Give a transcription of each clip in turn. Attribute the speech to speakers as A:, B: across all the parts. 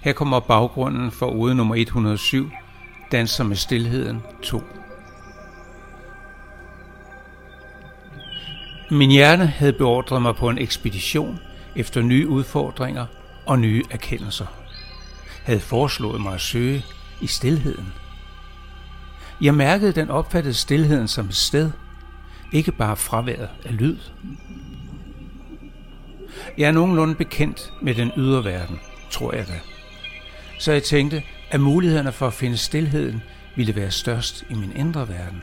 A: Her kommer baggrunden for ude nummer 107, Danser med Stilheden 2. Min hjerne havde beordret mig på en ekspedition efter nye udfordringer og nye erkendelser. Havde foreslået mig at søge i stilheden. Jeg mærkede den opfattede stilheden som et sted, ikke bare fraværet af lyd. Jeg er nogenlunde bekendt med den ydre verden, tror jeg da. Så jeg tænkte, at mulighederne for at finde stilheden ville være størst i min indre verden.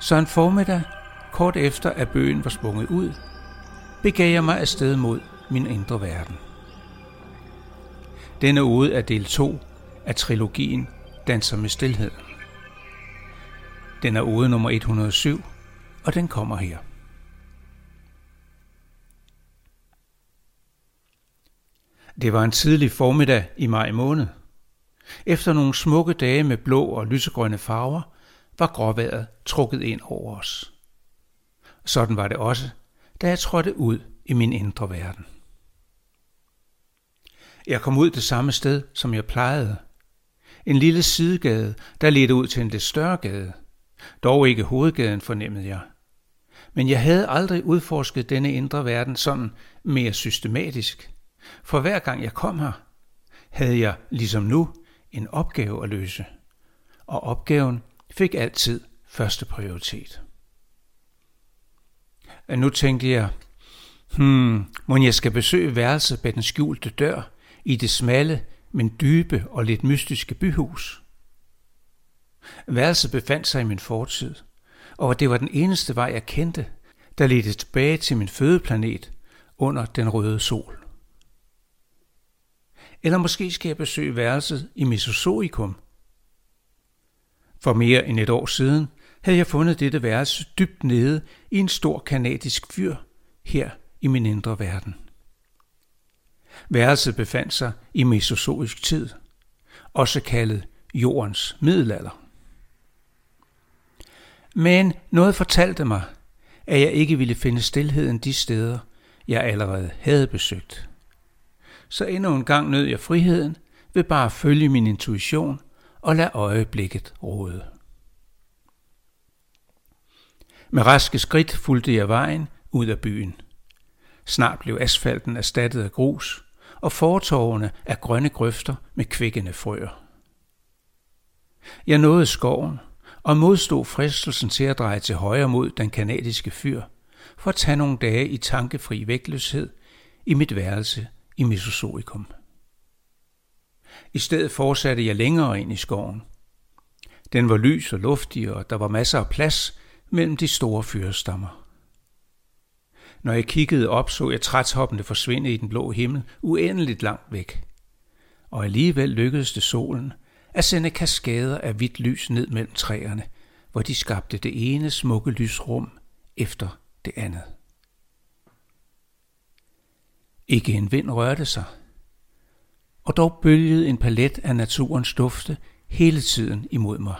A: Så en formiddag, kort efter at bøgen var sprunget ud, begav jeg mig afsted mod min indre verden. Denne ude er del 2 af trilogien Danser med stillhed. Den er ude nummer 107, og den kommer her. Det var en tidlig formiddag i maj måned. Efter nogle smukke dage med blå og lysegrønne farver, var gråværet trukket ind over os. Sådan var det også, da jeg trådte ud i min indre verden. Jeg kom ud det samme sted, som jeg plejede. En lille sidegade, der ledte ud til en lidt større gade. Dog ikke hovedgaden, fornemmede jeg. Men jeg havde aldrig udforsket denne indre verden sådan mere systematisk. For hver gang jeg kom her, havde jeg, ligesom nu, en opgave at løse. Og opgaven fik altid første prioritet. Og nu tænkte jeg, hmm, må jeg skal besøge værelset bag den skjulte dør i det smalle, men dybe og lidt mystiske byhus. Værelset befandt sig i min fortid, og det var den eneste vej, jeg kendte, der ledte tilbage til min fødeplanet under den røde sol. Eller måske skal jeg besøge værelset i Mesozoikum. For mere end et år siden havde jeg fundet dette værelse dybt nede i en stor kanadisk fyr her i min indre verden. Værelset befandt sig i mesozoisk tid, også kaldet jordens middelalder. Men noget fortalte mig, at jeg ikke ville finde stilheden de steder, jeg allerede havde besøgt. Så endnu en gang nød jeg friheden ved bare at følge min intuition og lade øjeblikket råde. Med raske skridt fulgte jeg vejen ud af byen. Snart blev asfalten erstattet af grus, og fortovene af grønne grøfter med kvikkende frøer. Jeg nåede skoven og modstod fristelsen til at dreje til højre mod den kanadiske fyr, for at tage nogle dage i tankefri vægtløshed i mit værelse i Mesozoikum. I stedet fortsatte jeg længere ind i skoven. Den var lys og luftig, og der var masser af plads mellem de store fyrestammer. Når jeg kiggede op, så jeg trætshoppende forsvinde i den blå himmel uendeligt langt væk. Og alligevel lykkedes det solen at sende kaskader af hvidt lys ned mellem træerne, hvor de skabte det ene smukke lysrum efter det andet. Ikke en vind rørte sig, og dog bølgede en palet af naturens dufte hele tiden imod mig.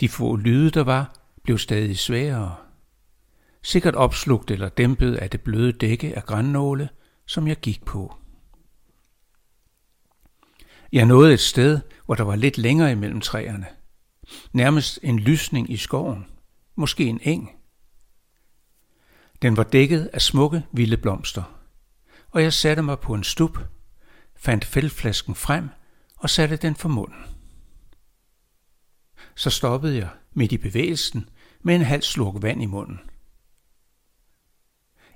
A: De få lyde, der var, blev stadig sværere. Sikkert opslugt eller dæmpet af det bløde dække af grænnåle, som jeg gik på. Jeg nåede et sted, hvor der var lidt længere imellem træerne. Nærmest en lysning i skoven. Måske en eng. Den var dækket af smukke, vilde blomster. Og jeg satte mig på en stup, fandt fældflasken frem og satte den for munden. Så stoppede jeg midt i bevægelsen med en halv slurk vand i munden.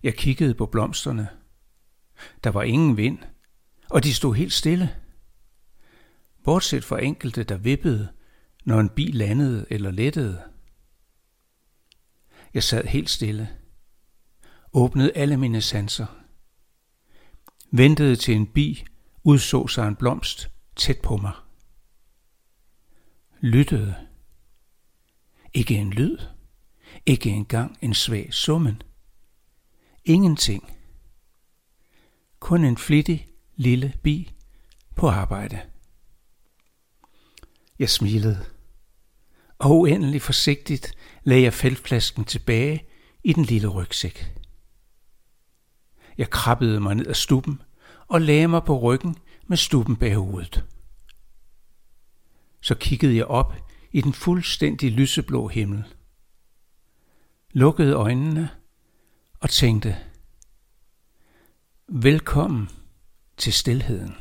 A: Jeg kiggede på blomsterne. Der var ingen vind, og de stod helt stille. Bortset fra enkelte, der vippede, når en bil landede eller lettede. Jeg sad helt stille, åbnede alle mine sanser, ventede til en bi udså sig en blomst tæt på mig. Lyttede. Ikke en lyd. Ikke engang en svag summen. Ingenting. Kun en flittig lille bi på arbejde. Jeg smilede, og uendelig forsigtigt lagde jeg feltflasken tilbage i den lille rygsæk. Jeg krabbede mig ned ad stuppen og lagde mig på ryggen med stuppen bag hovedet. Så kiggede jeg op i den fuldstændig lyseblå himmel. Lukkede øjnene og tænkte, velkommen til stilheden.